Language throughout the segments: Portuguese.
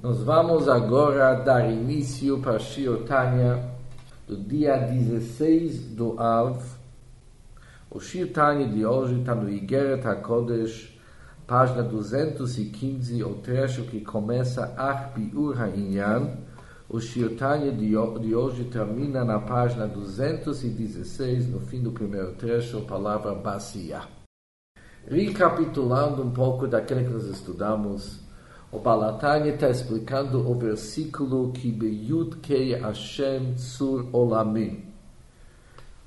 Nós vamos agora dar início para a Shiotanya do dia 16 do Av. O Shiotanya de hoje está no Igeret HaKodesh, página 215, o trecho que começa Ach Biur HaInyan. O Shiotanya de hoje termina na página 216, no fim do primeiro trecho, a palavra Basia. Recapitulando um pouco daquilo que nós estudamos, o Balatanya está explicando o versículo que Beyud Kei Hashem Sur Olamim,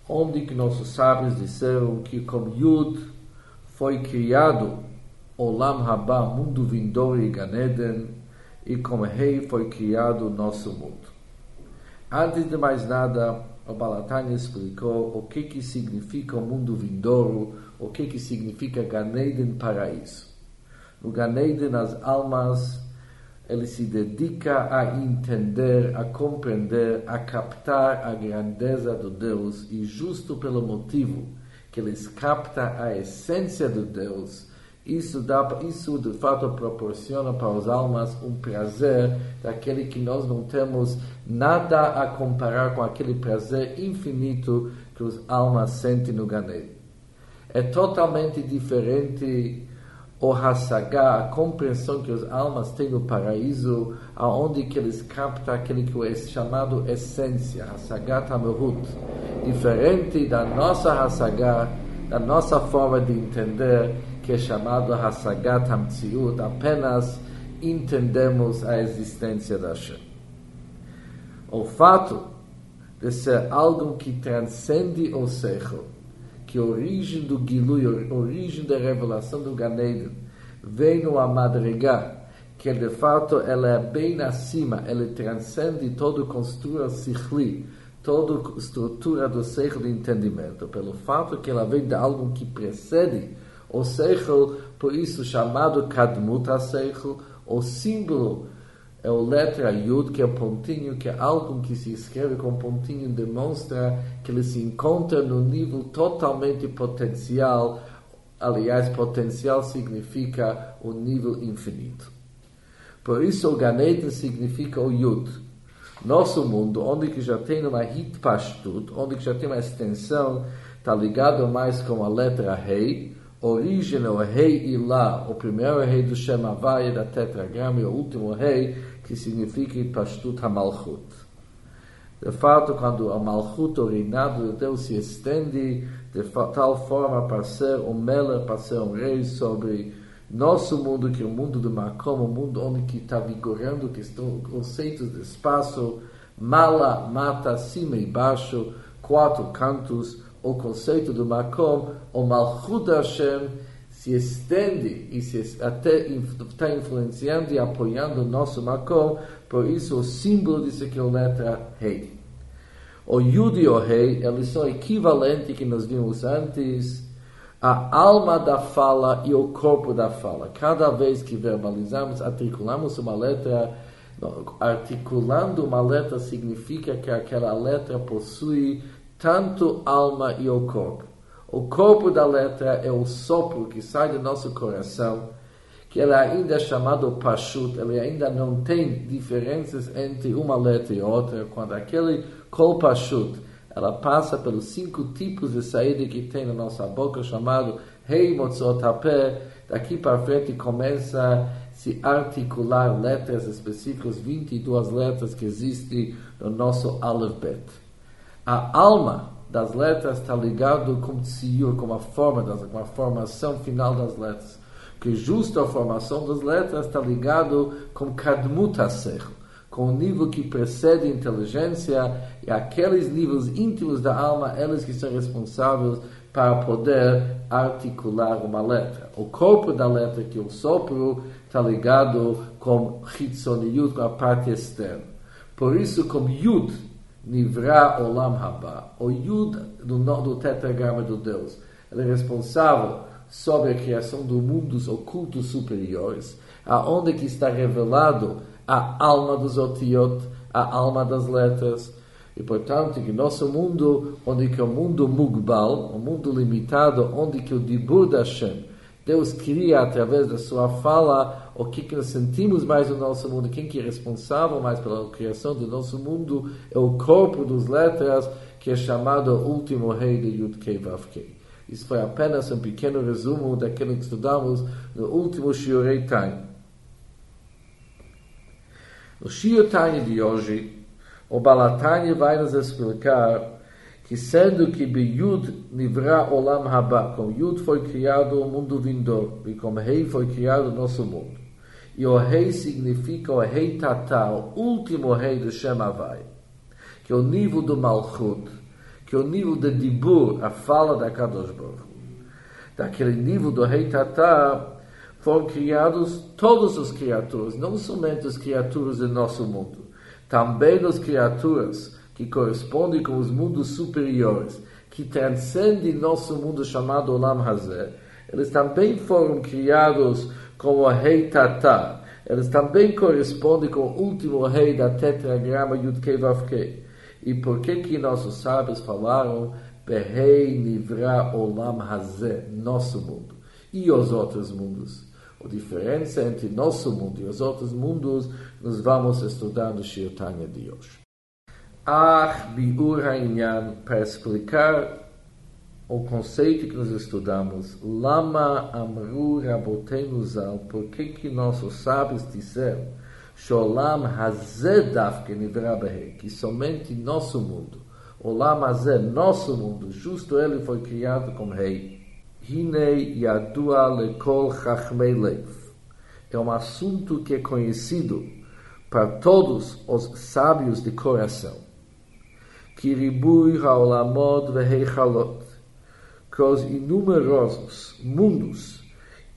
onde que nossos sábios disseram que com Yud foi criado Olam Haba, mundo vindouro e Ganeden, e com Rei foi criado nosso mundo. Antes de mais nada, o Balatanya explicou o que que significa o mundo vindouro, o que que significa Ganeden paraíso. No Ganeiden, as almas, ele se dedica a entender, a compreender, a captar a grandeza do Deus e justo pelo motivo que eles captam a essência do Deus, isso, dá, isso de fato proporciona para as almas um prazer daquele que nós não temos nada a comparar com aquele prazer infinito que as almas sentem no Ganeiden. É totalmente diferente o Hassagá, a compreensão que as almas têm no paraíso, aonde que eles captam aquele que é chamado essência, Hassagá Tamerut, diferente da nossa Hassagá, da nossa forma de entender, que é chamado Hassagá Tamtziut, apenas entendemos a existência da Hashem. O fato de ser algo que transcende o Seichel, que a origem do Gilui, a origem da revelação do Ganeden, vem no Amadregá, que de fato ela é bem acima, ela transcende toda a construção sikhli, toda a estrutura do seichel de entendimento, pelo fato que ela vem de algo que precede o seichel, por isso chamado Kadmut seichel, o símbolo é o letra Yud, que é o pontinho, que é algo que se escreve com pontinho, demonstra que ele se encontra no nível totalmente potencial. Aliás, potencial significa o nível infinito. Por isso, o Ganeden significa o Yud. Nosso mundo, onde que já tem uma hitpashtut, onde que já tem uma extensão, está ligado mais com a letra Rei, origem o rei Ilá, o primeiro rei do Shem Havaya, da tetragrama, e o último rei, que significa Pastut Hamalchut. De fato, quando a Malchut, o reinado de Deus, se estende de tal forma para ser um Meller, para ser um rei sobre nosso mundo, que é o mundo do Makom, o mundo onde que está vigorando que estão conceitos de espaço, mala, mata, cima e baixo, quatro cantos, o conceito do Makom, o Malchut Hashem, se estende e se até está influenciando e apoiando o nosso Makom, por isso o símbolo disso aqui é a letra Rei. O Yud e o Rei, eles são equivalentes que nós vimos antes, a alma da fala e o corpo da fala. Cada vez que verbalizamos, articulamos uma letra, articulando uma letra significa que aquela letra possui tanto alma e o corpo. O corpo da letra é o sopro que sai do nosso coração, que ele ainda é chamado Pashut, ele ainda não tem diferenças entre uma letra e outra, quando aquele Kol Pashut, ela passa pelos cinco tipos de saída que tem na nossa boca, chamado Rei Motzotapé, daqui para frente começa a se articular letras específicas, 22 letras que existem no nosso alfabeto. A alma das letras está ligado com tsiur, com a forma das, com a formação final das letras. Que justo a formação das letras está ligado com kadmut com o nível que precede a inteligência e aqueles níveis íntimos da alma, eles que são responsáveis para poder articular uma letra. O corpo da letra, que o sopro, está ligado com hitzoniyut, com a parte externa. Por isso, como yud, Nivra Olam Haba, o Yud do, do tetragrama do Deus. Ele é responsável sobre a criação dos mundos ocultos superiores, aonde que está revelado a alma dos otiot, a alma das letras, e portanto que nosso mundo, onde que o mundo mugbal, o mundo limitado, onde que o dibur da Hashem, Deus cria através da sua fala o que, que nós sentimos mais no nosso mundo, quem que é responsável mais pela criação do nosso mundo é o corpo dos letras, que é chamado o último rei de Yud Kei Vav Kei. Isso foi apenas um pequeno resumo daquilo que estudamos no último Shiurei Time. No Shiur Time de hoje, o Balatanya vai nos explicar que sendo que Yud Nivra Olam Haba, com Yud foi criado o mundo vindouro, e com Rei foi criado o nosso mundo. E o Rei significa o Rei Tata, o último Rei do Shem Havai, que é o nível do Malchut, que é o nível de Dibur, a fala da Kadosh Baruch. Daquele nível do Rei Tata, foram criados todas as criaturas, não somente as criaturas do nosso mundo, também as criaturas que corresponde com os mundos superiores, que transcendem nosso mundo chamado Olam Hazé, eles também foram criados como rei Tata. Eles também correspondem com o último rei da tetragrama Yudkei Vavkei. E por que que nossos sábios falaram Berrei Nivra Olam Hazé, nosso mundo, e os outros mundos? A diferença entre nosso mundo e os outros mundos nós vamos estudar no Shirtanya de hoje. Ach para explicar o conceito que nós estudamos, Lama Amru Rabotenu Zal, por que que nossos sábios disseram, Sholam Hazedaf que que somente nosso mundo, Olam Hazé, nosso mundo, justo ele foi criado como rei. Hinei Yadua Lekol Chachmei Lev. É um assunto que é conhecido para todos os sábios de coração que ribui haolamod veheichalot, que os inumerosos mundos,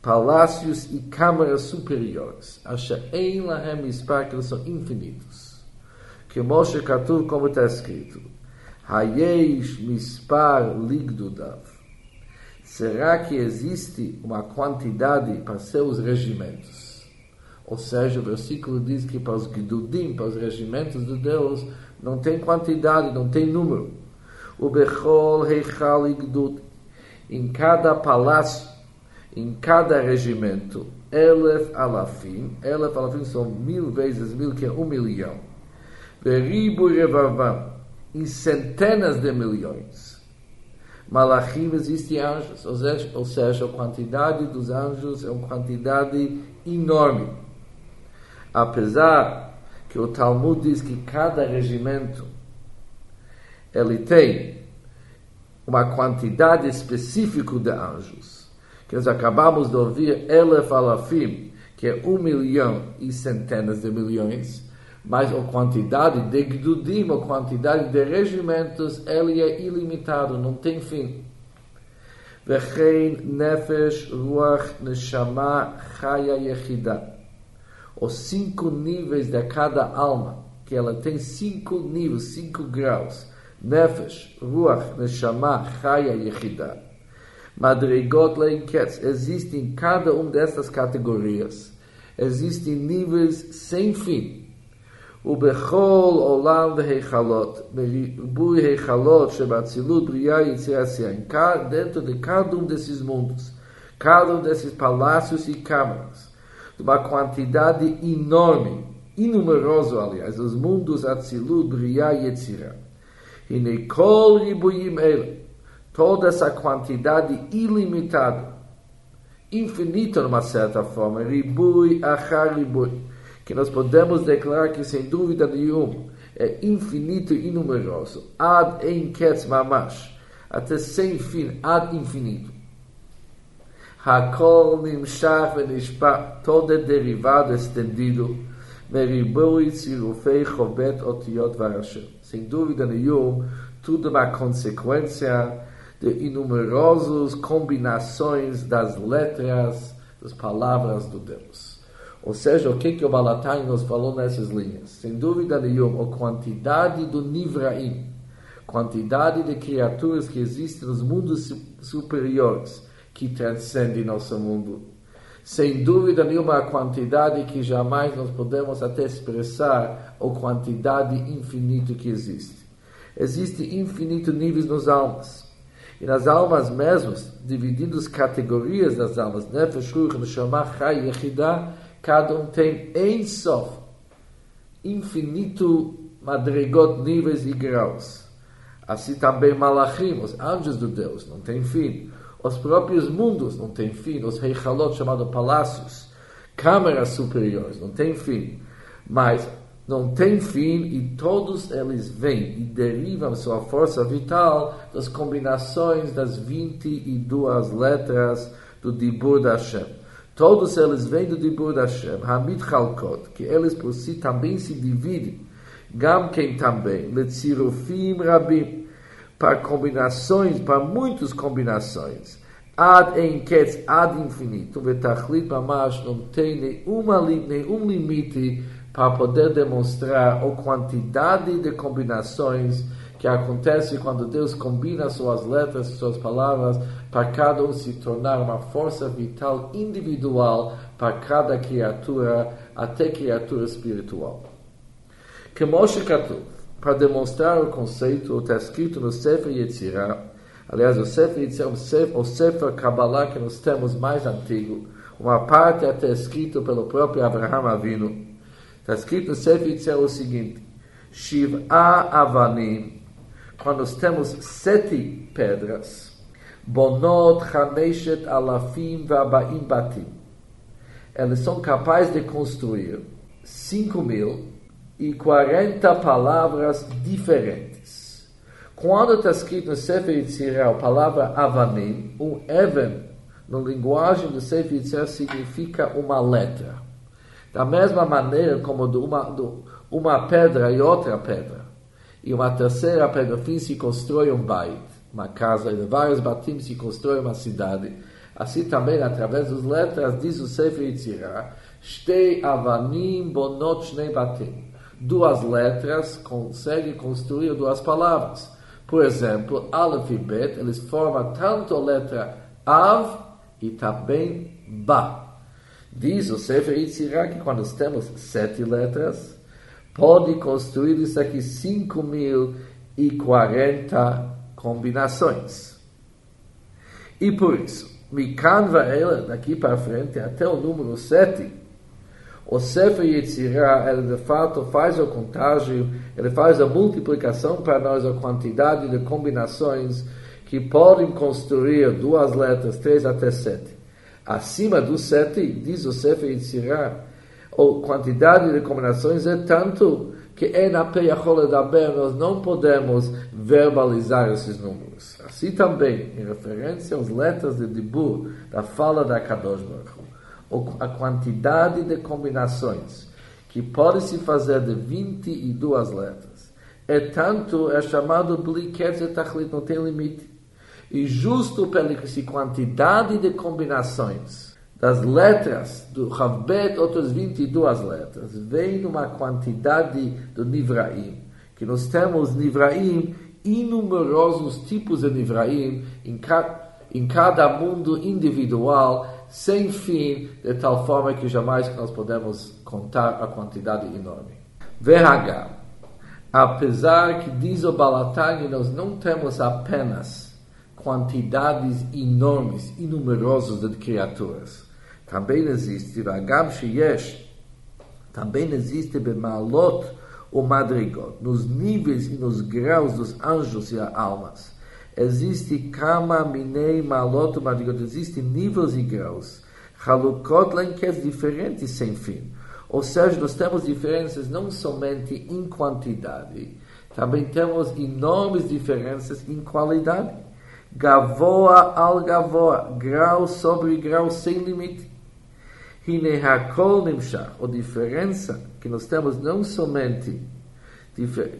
palácios e câmaras superiores, asher ein lahem mispar, que eles são infinitos. Que Moshe Katuv, como está escrito, Hayesh mispar ligdudav. Será que existe uma quantidade para seus regimentos? Ou seja, o versículo diz que para os Gdudim, para os regimentos de Deus, não tem quantidade, não tem número. O Bechol Heichal Igdut, em cada palácio, em cada regimento, Elef Alafim, Elef Alafim são mil vezes mil, que é um milhão. Beribu Revavam, em centenas de milhões. Malachim existem anjos, ou seja, ou seja, a quantidade dos anjos é uma quantidade enorme. Apesar que o Talmud diz que cada regimento ele tem uma quantidade específica de anjos. Que nós acabamos de ouvir Elef Alafim, que é um milhão e centenas de milhões, mas a quantidade de Gdudim, a quantidade de regimentos, ele é ilimitado, não tem fim. Vechein nefesh ruach neshama chaya yechidah os cinco níveis de cada alma, que ela tem cinco níveis, cinco graus. Nefesh, Ruach, Neshama, Chaya e Yechidah. Madrigot Leinketz, existem em cada uma dessas categorias. Existem níveis sem fim. Veheichalot, Bui Heichalot, Shebatzilut, Briah e dentro de cada um desses mundos, cada um desses palácios e câmaras de uma quantidade enorme, inumeroso, aliás, os mundos Atzilut, Briah e Yetzirah. E Nekol Ribuyim El, toda essa quantidade ilimitada, infinita numa certa forma, Ribui Achar Ribui, que nós podemos declarar que sem dúvida nenhuma é infinito e numeroso, ad ketz mamash, até sem fim, ad infinito. Hakol Nimshach Venishpa, todo é derivado, estendido, Meribui Tzirufei Chovet Otiot Varashem. Sem dúvida nenhuma, tudo é uma consequência de inumerosas combinações das letras, das palavras do Deus. Ou seja, o que, que o Balatai nos falou nessas linhas? Sem dúvida nenhuma, a quantidade do Nivraim, quantidade de criaturas que existem nos mundos superiores, que transcende nosso mundo. Sem dúvida nenhuma, a quantidade que jamais nós podemos até expressar, a quantidade infinita que existe. Existem infinitos níveis nos almas. E nas almas mesmas, dividindo as categorias das almas, Nefesh, Ruach, Neshama, Chai, Yechidah, cada um tem em sof, infinito madrigot, níveis e graus. Assim também Malachim, os anjos do Deus, não tem fim. Os próprios mundos não tem fim. Os Heichalot, chamados palácios, câmaras superiores, não tem fim. Mas não tem fim e todos eles vêm e derivam sua força vital das combinações das 22 letras do Dibur da Hashem. Todos eles vêm do Dibur da Hashem, Hamid Chalkot, que eles por si também se dividem Gam quem também, Letzirufim Rabim, para combinações, para muitas combinações. Ad ketz, ad infinito, vetachlit mamash, não tem nenhuma, nenhum limite para poder demonstrar a quantidade de combinações que acontece quando Deus combina suas letras, suas palavras, para cada um se tornar uma força vital individual para cada criatura, até criatura espiritual. Que Moshe Katuv, para demonstrar o conceito, está escrito no Sefer Yetzirah, aliás, o Sefer Yetzirah, Sefer, o Sefer Kabbalah que nós temos mais antigo, uma parte até escrito pelo próprio Abraham Avinu, está escrito no Sefer Yetzirah o seguinte, Shiv'a Avanim, quando nós temos sete pedras, Bonot Chameshet Alafim Vabaim Batim, eles são capazes de construir cinco mil e 40 palavras diferentes. Quando está escrito no Sefer Yitzirah a palavra Avanim, um Even, na linguagem do Sefer Yitzirah, significa uma letra. Da mesma maneira como de uma, de uma pedra e outra pedra. E uma terceira pedra, fim, se constrói um bait, uma casa, e de vários batim se constrói uma cidade. Assim também, através das letras, diz o Sefer Yitzirah, Shtei avanim bonot shnei batim duas letras conseguem construir duas palavras. Por exemplo, Aleph e Bet, eles formam tanto a letra Av e também Ba. Diz o Sefer Yitzirah que quando temos sete letras, pode construir isso aqui 5.040 combinações. E por isso, Mikan ela daqui para frente, até o número 7, o Sefer Yetzirah, ele de fato faz a contagem, ele faz a multiplicação para nós, a quantidade de combinações que podem construir duas letras, três até sete. Acima do sete, diz o Sefer Yetzirah, a quantidade de combinações é tanto que é na Peyachol Daber, nós não podemos verbalizar esses números. Assim também, em referência às letras de Dibur, da fala da Kadosh Baruch a quantidade de combinações que pode se fazer de 22 letras é tanto, é chamado Bliketz Tachlit, não tem limite. E justo pela quantidade de combinações das letras do Havbet, outras 22 letras, vem uma quantidade do Nivraim, que nós temos Nivraim, inumerosos tipos de Nivraim em, em cada mundo individual, sem fim, de tal forma que jamais nós podemos contar a quantidade enorme. VH. Apesar que diz o Balatani, nós não temos apenas quantidades enormes, inumerosas de criaturas. Também existe, Vagam Sheyesh, também existe Bemalot o Madrigot, nos níveis e nos graus dos anjos e almas. Existe kama minei malot madrigot, existem níveis e graus. Halukot lenques diferentes sem fim. Ou seja, nós temos diferenças não somente em quantidade, também temos enormes diferenças em qualidade. Gavoa al gavoa, grau sobre grau sem limite. Hine hakol nimshach, a diferença que nós temos não somente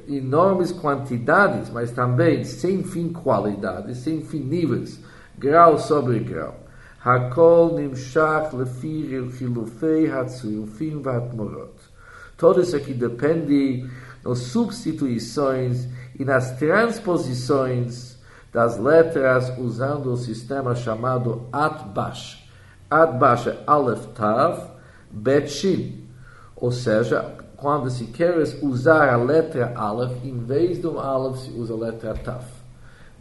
enormes quantidades, mas também sem fim qualidades, sem fim níveis, grau sobre grau. Hakol nimshach lefir chilufei hatzuyufim vatmorot. Tudo isso aqui depende nas substituições e nas transposições das letras usando o sistema chamado Atbash. Atbash é Aleph Tav Bet Shin. Ou seja, quando se quer usar a letra Aleph, em vez do Aleph se usa a letra Taf.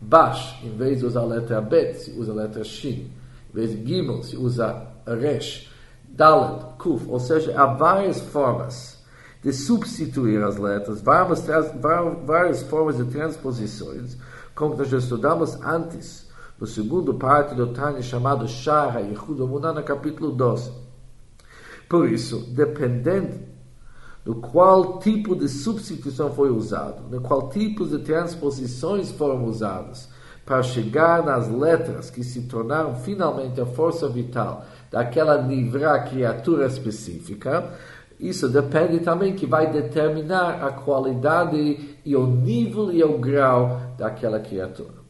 Bash, em vez de usar a letra Bet, se usa a letra Shin. Em vez de Gimel, se usa Resh. Dalet, Kuf, ou seja, há várias formas de substituir as letras, várias, várias formas de transposições, como nós já estudamos antes, no segundo parte do Tânia chamado Shara Yehud Amunah, no capítulo 12. Por isso, dependendo do qual tipo de substituição foi usado, de qual tipo de transposições foram usadas, para chegar nas letras que se tornaram finalmente a força vital daquela livra criatura específica, isso depende também que vai determinar a qualidade e o nível e o grau daquela criatura.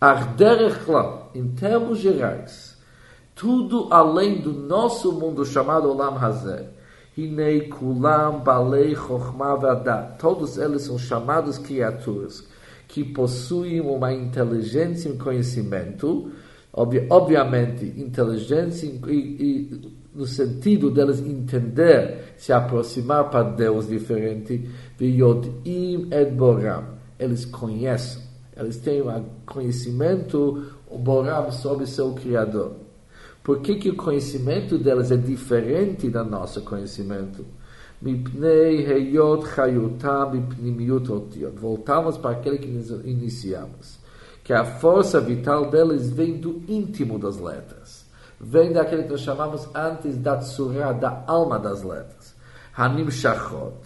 Arderechlam, em termos gerais, tudo além do nosso mundo chamado Olam Hazeh, Hinei Kulam Balei Chochma Vadat, todos eles são chamados criaturas que possuem uma inteligência e um conhecimento, obviamente, inteligência e, e no sentido deles entender, se aproximar para Deus diferente, Vyodim et Boram. Eles conhecem, eles têm um conhecimento, o Boram, sobre seu Criador. Por que, que o conhecimento deles é diferente do nosso conhecimento? Voltamos para aquele que iniciamos. Que a força vital deles vem do íntimo das letras vem daquele que nós chamamos antes da tsura, da alma das letras. Hanim Shachot,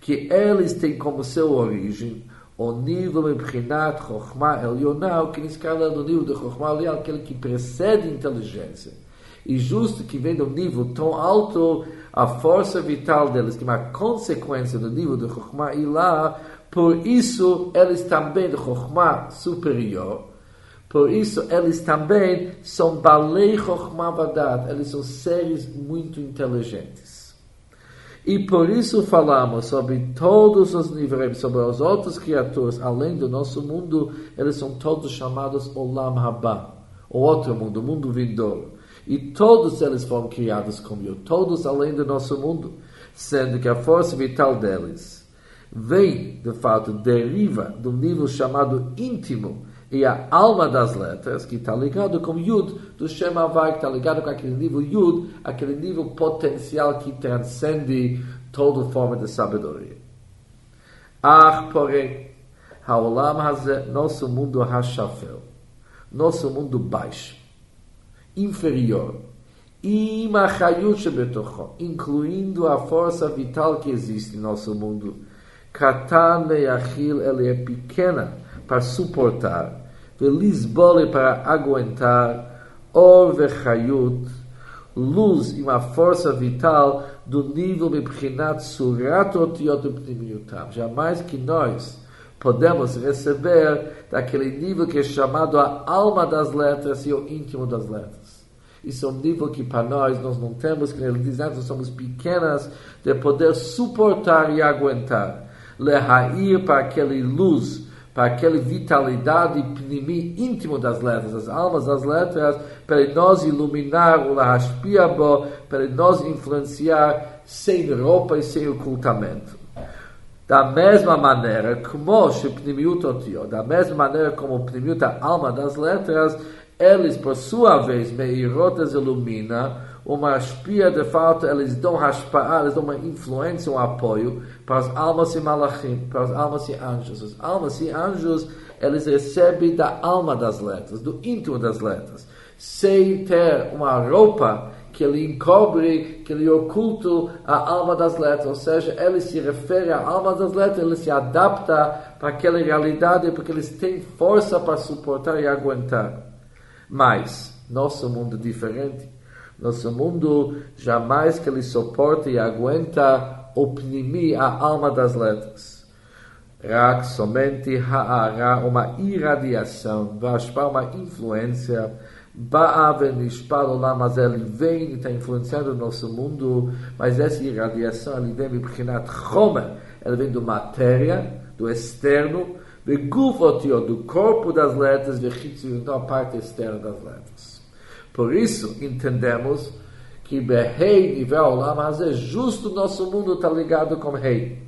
que eles têm como seu origem o nível Mebrinat Chokhmah Elionah, que nos fala do nível de Chokhmah Elionah, aquele que precede inteligência. E justo que vem do nível tão alto, a força vital deles, que é uma consequência do nível de Chokhmah Ilah, por isso eles também de Chokhmah superior, por isso, eles também são Balei Chokhmah eles são seres muito inteligentes. E por isso falamos sobre todos os níveis, sobre as outras criaturas, além do nosso mundo, eles são todos chamados Olam Haba, o outro mundo, o mundo vindouro. E todos eles foram criados como eu, todos além do nosso mundo, sendo que a força vital deles vem, de fato, deriva do nível chamado íntimo, e a alma das letras, que está ligado com Yud, do Shema Havai, que está ligado com aquele nível Yud, aquele nível potencial que transcende toda forma de sabedoria. Ah, porém, Haolam Hazé, nosso mundo Hashafel, nosso mundo baixo, inferior, incluindo a força vital que existe em nosso mundo, Katan Meachil, ele é pequena para suportar, Lisbole para aguentar, Or vechayut, luz e uma força vital do nível Mibchinat Surat Otiot Pnimiutam. Jamais que nós podemos receber daquele nível que é chamado a alma das letras e o íntimo das letras. Isso é um nível que para nós nós não temos, que ele diz, nós somos pequenas de poder suportar e aguentar. Lehair para aquele luz para aquela vitalidade pnimi íntimo das letras, das almas das letras, para nós iluminar o Lahashpiabo, para nós influenciar sem roupa e sem ocultamento. Da mesma maneira, como da mesma maneira como o pnimiut, a alma das letras, eles, por sua vez, meirotas ilumina, uma espia de fato, eles dão hashpa'ah, eles dão uma influência, um apoio para as almas e malachim, para as almas e anjos. As almas e anjos, eles recebem da alma das letras, do íntimo das letras, sem ter uma roupa que ele encobre, que ele oculta a alma das letras, ou seja, ele se refere à alma das letras, ele se adapta para aquela realidade, porque eles têm força para suportar e aguentar. Mas, nosso mundo diferente. Nosso mundo jamais que ele suporta e aguenta oprimir a alma das letras. Rak somente ha'ara, uma irradiação, vashpa, uma influência, Ba'aven Nishpal Olam mas ele vem e está influenciando o nosso mundo, mas essa irradiação ele vem Mibchinat Chomer, ela vem do matéria, do externo, do corpo das letras, então a parte externa das letras. Por isso, entendemos que Behei nível Olam é justo nosso mundo está ligado com Rei.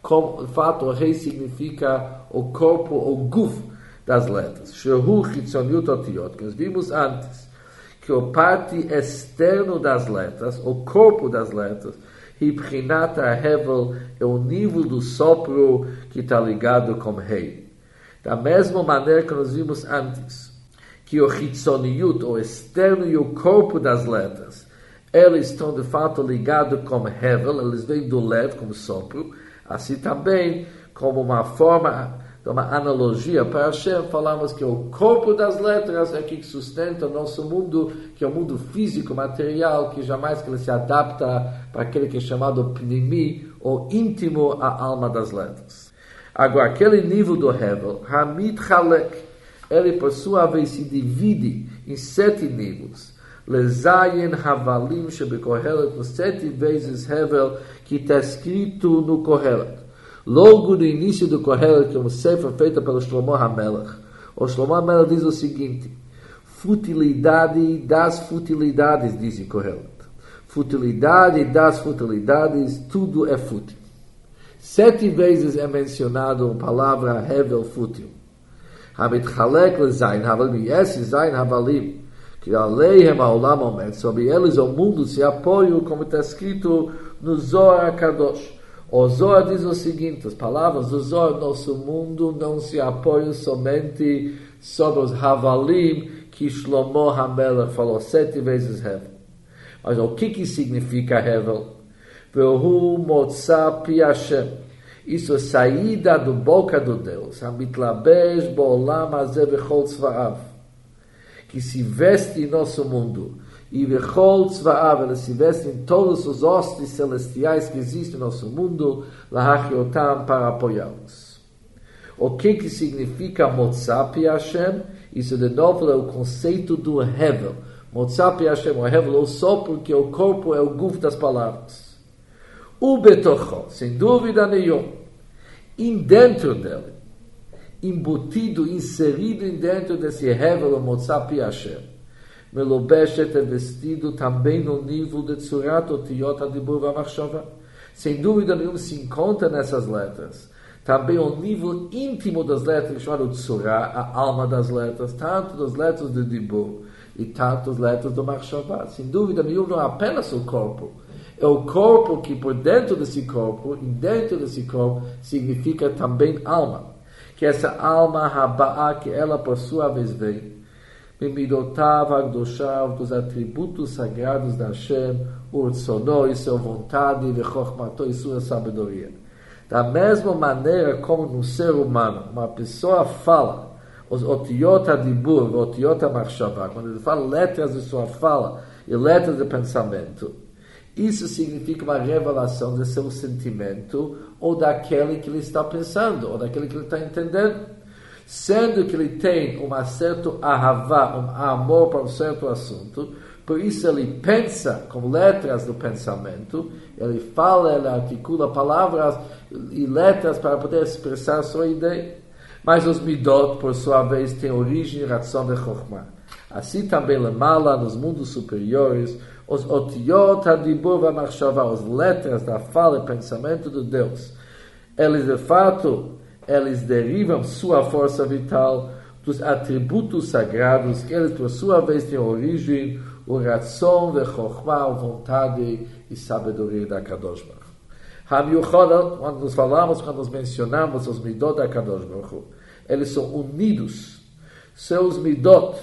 Como, de fato, o Rei significa o corpo, o Guf, das letras. Shehu Chitzoniut Otiot, que nós vimos antes, que o parte externo das letras, o corpo das letras, Hibchinat Hevel é o nível do sopro que está ligado com rei. Da mesma maneira que nós vimos antes, que o Hitzoniut, o externo e o corpo das letras, eles estão de fato ligados com Hevel, eles vêm do LED como sopro, assim também como uma forma uma analogia para Hashem, falamos que o corpo das letras é que sustenta o nosso mundo, que é o mundo físico, material, que jamais que ele se adapta para aquele que é chamado pnimi, ou íntimo, a alma das letras. Agora, aquele nível do Hevel, Hamid Halek, ele por sua vez se divide em sete níveis. Lezayin Havalim Shebekohelet, sete vezes Hevel, que está escrito no Kohelet. Logo no início do Kohelet, que é uma sefer feita pelo Shlomo HaMelech, o Shlomo HaMelech diz o seguinte, futilidade das futilidades, diz o Kohelet. Futilidade das futilidades, tudo é fútil. Sete vezes é mencionado a palavra Hevel fútil. המתחלק לזין הבלים, יש זין הבלים, que עליהם העולם עומד, sobre eles o mundo se apoia, como está escrito no Zohar Kadosh. O Zohar diz o seguinte: as palavras do Zohar, nosso mundo não se apoia somente sobre os Havalim que Shlomo Hamelech falou sete vezes Hevel. Mas o que, que significa Hevel? Vehu Motzapi Hashem. Isso é saída do boca do Deus. Hamitlabesh Bolam Azeh Vechol Tzva'av. Que se veste em nosso mundo e Vechol Tzva'av, ela se veste em todos os hostes celestiais que existem no nosso mundo, Lahachiotam, para apoiá-los. O que que significa Motzapi Hashem? Isso de novo é o conceito do Hevel. Motzapi Hashem, o Hevel, ou só porque o corpo é o guf das palavras. O Betocho, sem dúvida nenhuma, em dentro dele, embutido, inserido em dentro desse Hevel, o Motzapi Hashem, Melobeshet é vestido também no nível de Tzurat Otiot Adibur Vamachshava. Sem dúvida nenhuma se encontra nessas letras. Também o nível íntimo das letras, chamado Tzurah, a alma das letras, tanto das letras de Dibur e tanto as letras do Machshava. Sem dúvida nenhuma, não é apenas o corpo. É o corpo que por dentro desse corpo, e dentro desse corpo, significa também alma. Que essa alma, Raba'a, que ela por sua vez vem Bemidotav Agdoshav, dos atributos sagrados da Hashem, Urtsono e sua vontade, Vechochmato e sua sabedoria. Da mesma maneira como no ser humano, uma pessoa fala, os otiot adibur, otiot machshavah, quando ele fala letras de sua fala e letras de pensamento, isso significa uma revelação de seu sentimento ou daquele que ele está pensando, ou daquele que ele está entendendo sendo que ele tem um certo ahavá, um amor para um certo assunto, por isso ele pensa com letras do pensamento, ele fala, ele articula palavras e letras para poder expressar sua ideia. Mas os midot, por sua vez, têm origem e razão de Chokhmah. Assim também, Lemala, nos mundos superiores, os otiot, hadibur, vamachshavah, as letras da fala e pensamento de Deus, eles de fato eles derivam sua força vital dos atributos sagrados que eles, por sua vez, têm origem, o razão de Chokhmah, vontade e sabedoria da Kadosh Baruch. Hamiuchoda, quando nos falamos, quando nos mencionamos os midot da Kadosh Baruch, eles são unidos. Seus midot,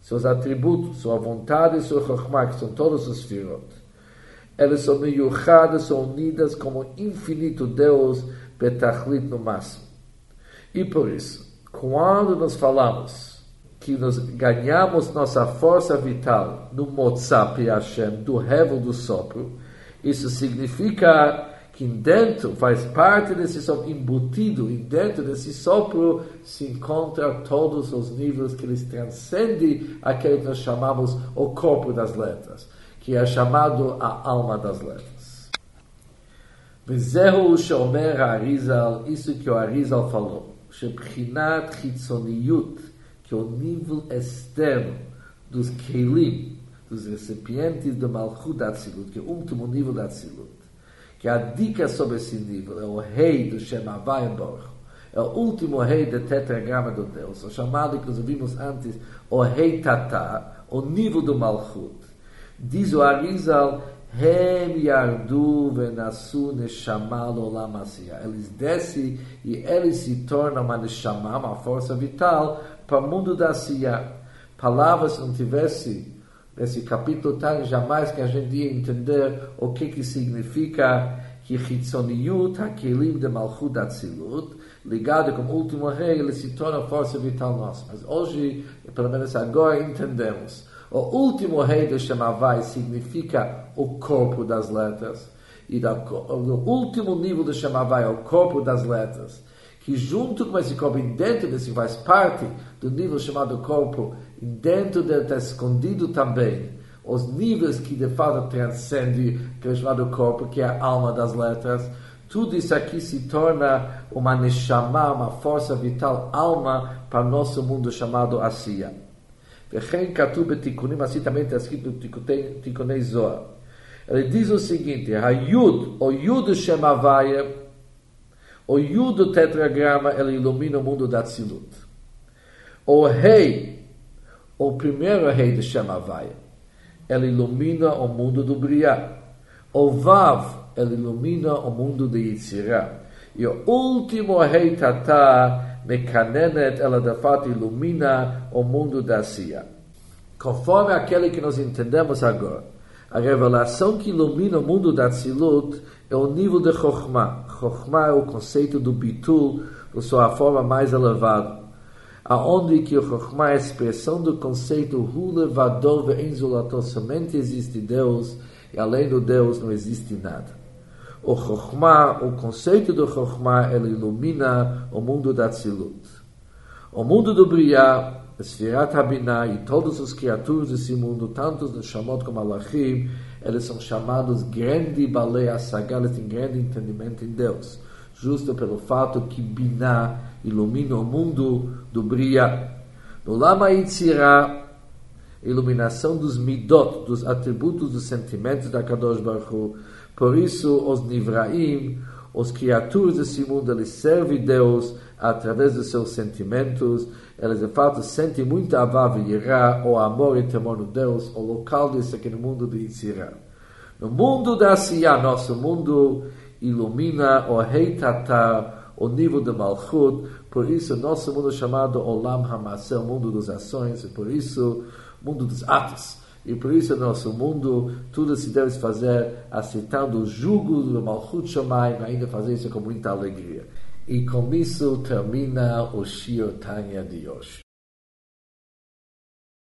seus atributos, sua vontade e sua Chokhmah, que são todos os firot. Eles são miuchadas, são unidas como infinito Deus, betachlit no máximo. E por isso, quando nós falamos que nós ganhamos nossa força vital no Motzap Hashem, do revo do sopro, isso significa que dentro, faz parte desse sopro, embutido, e dentro desse sopro se encontra todos os níveis que eles transcendem aquele que nós chamamos o corpo das letras, que é chamado a alma das letras. Vezerro Shomer Arizal, isso que o Arizal falou. שבחינת חיצוניות, que é o nível externo dos Keilim, dos recipientes do Malchut da Atzilut, que é o último nível da Atzilut. Que a dica sobre esse nível é o rei do Shem Havai Baruch, é o último rei do tetragrama do Deus, o chamado que nós vimos antes, o rei Tata, o nível do Malchut. Diz o Arizal, Hem yardu venasu neshama olam asiya. Eles descem e eles se tornam uma neshama, uma força vital, para o mundo da Asiya. Palavras não tivesse nesse capítulo tal, jamais que a gente ia entender o que que significa que Chitzoniyut, Hakelim de Malchut Atzilut, ligado com o último rei, ele se torna força vital nossa. Mas hoje, pelo menos agora, entendemos. O último rei do Shemavai significa o corpo das letras. E o último nível do Shemavai é o corpo das letras. Que junto com esse corpo, dentro desse faz parte do nível chamado corpo, dentro dele está escondido também os níveis que de fato transcendem o chamado corpo, que é a alma das letras. Tudo isso aqui se torna uma neshama, uma força vital, alma para o nosso mundo chamado Asiya. וכן כתוב בתיקונים, assim também está escrito no תיקוני זוהר. Ele diz o seguinte, היוד, או יוד שם הוויה, o יוד do tetragrama, ele ilumina o mundo da Tzilut. O rei, o primeiro rei de Shem Havaya, ele ilumina o mundo do Briá. O Vav, ele ilumina o mundo de Yitzirah. E o último rei Tatá, Mekanenet, ela de fato ilumina o mundo da Sia. Conforme aquele que nós entendemos agora, a revelação que ilumina o mundo da Tzilut é o nível de Chokhmah. Chokhmah é o conceito do Bitul, sua forma mais elevada. Aonde que o Chokhmah é a expressão do conceito Hu levador ve'enzulator, somente existe Deus, e além do Deus não existe nada. O Chokhmah, o conceito do Chokhmah, ele ilumina o mundo da Tzilut. O mundo do Briah, Sfirat Habinah e todos os criaturas desse mundo, tanto os Shamot como Alachim, eles são chamados grande baleia saga, eles têm grande entendimento em Deus. Justo pelo fato que Binah ilumina o mundo do Briah. No Lama Yitzirah, iluminação dos midot, dos atributos, dos sentimentos da Kadosh Baruch Hu, por isso, os Nivraim, os criaturas desse mundo, eles servem Deus através dos seus sentimentos. Eles, de fato, sentem muito avav e irá, o amor e temor no Deus, o local disso aqui no mundo de Yitzirah. No mundo da Siyah, nosso mundo ilumina o Rei Tatar, o nível de Malchut, por isso nosso mundo é chamado Olam Hamaseh, o mundo das ações, e por isso mundo dos atos. E por isso, no nosso mundo, tudo se deve fazer aceitando o jugo do Malchut Shamayim, ainda fazer isso com muita alegria. E com isso termina o Shio Tanya de hoje.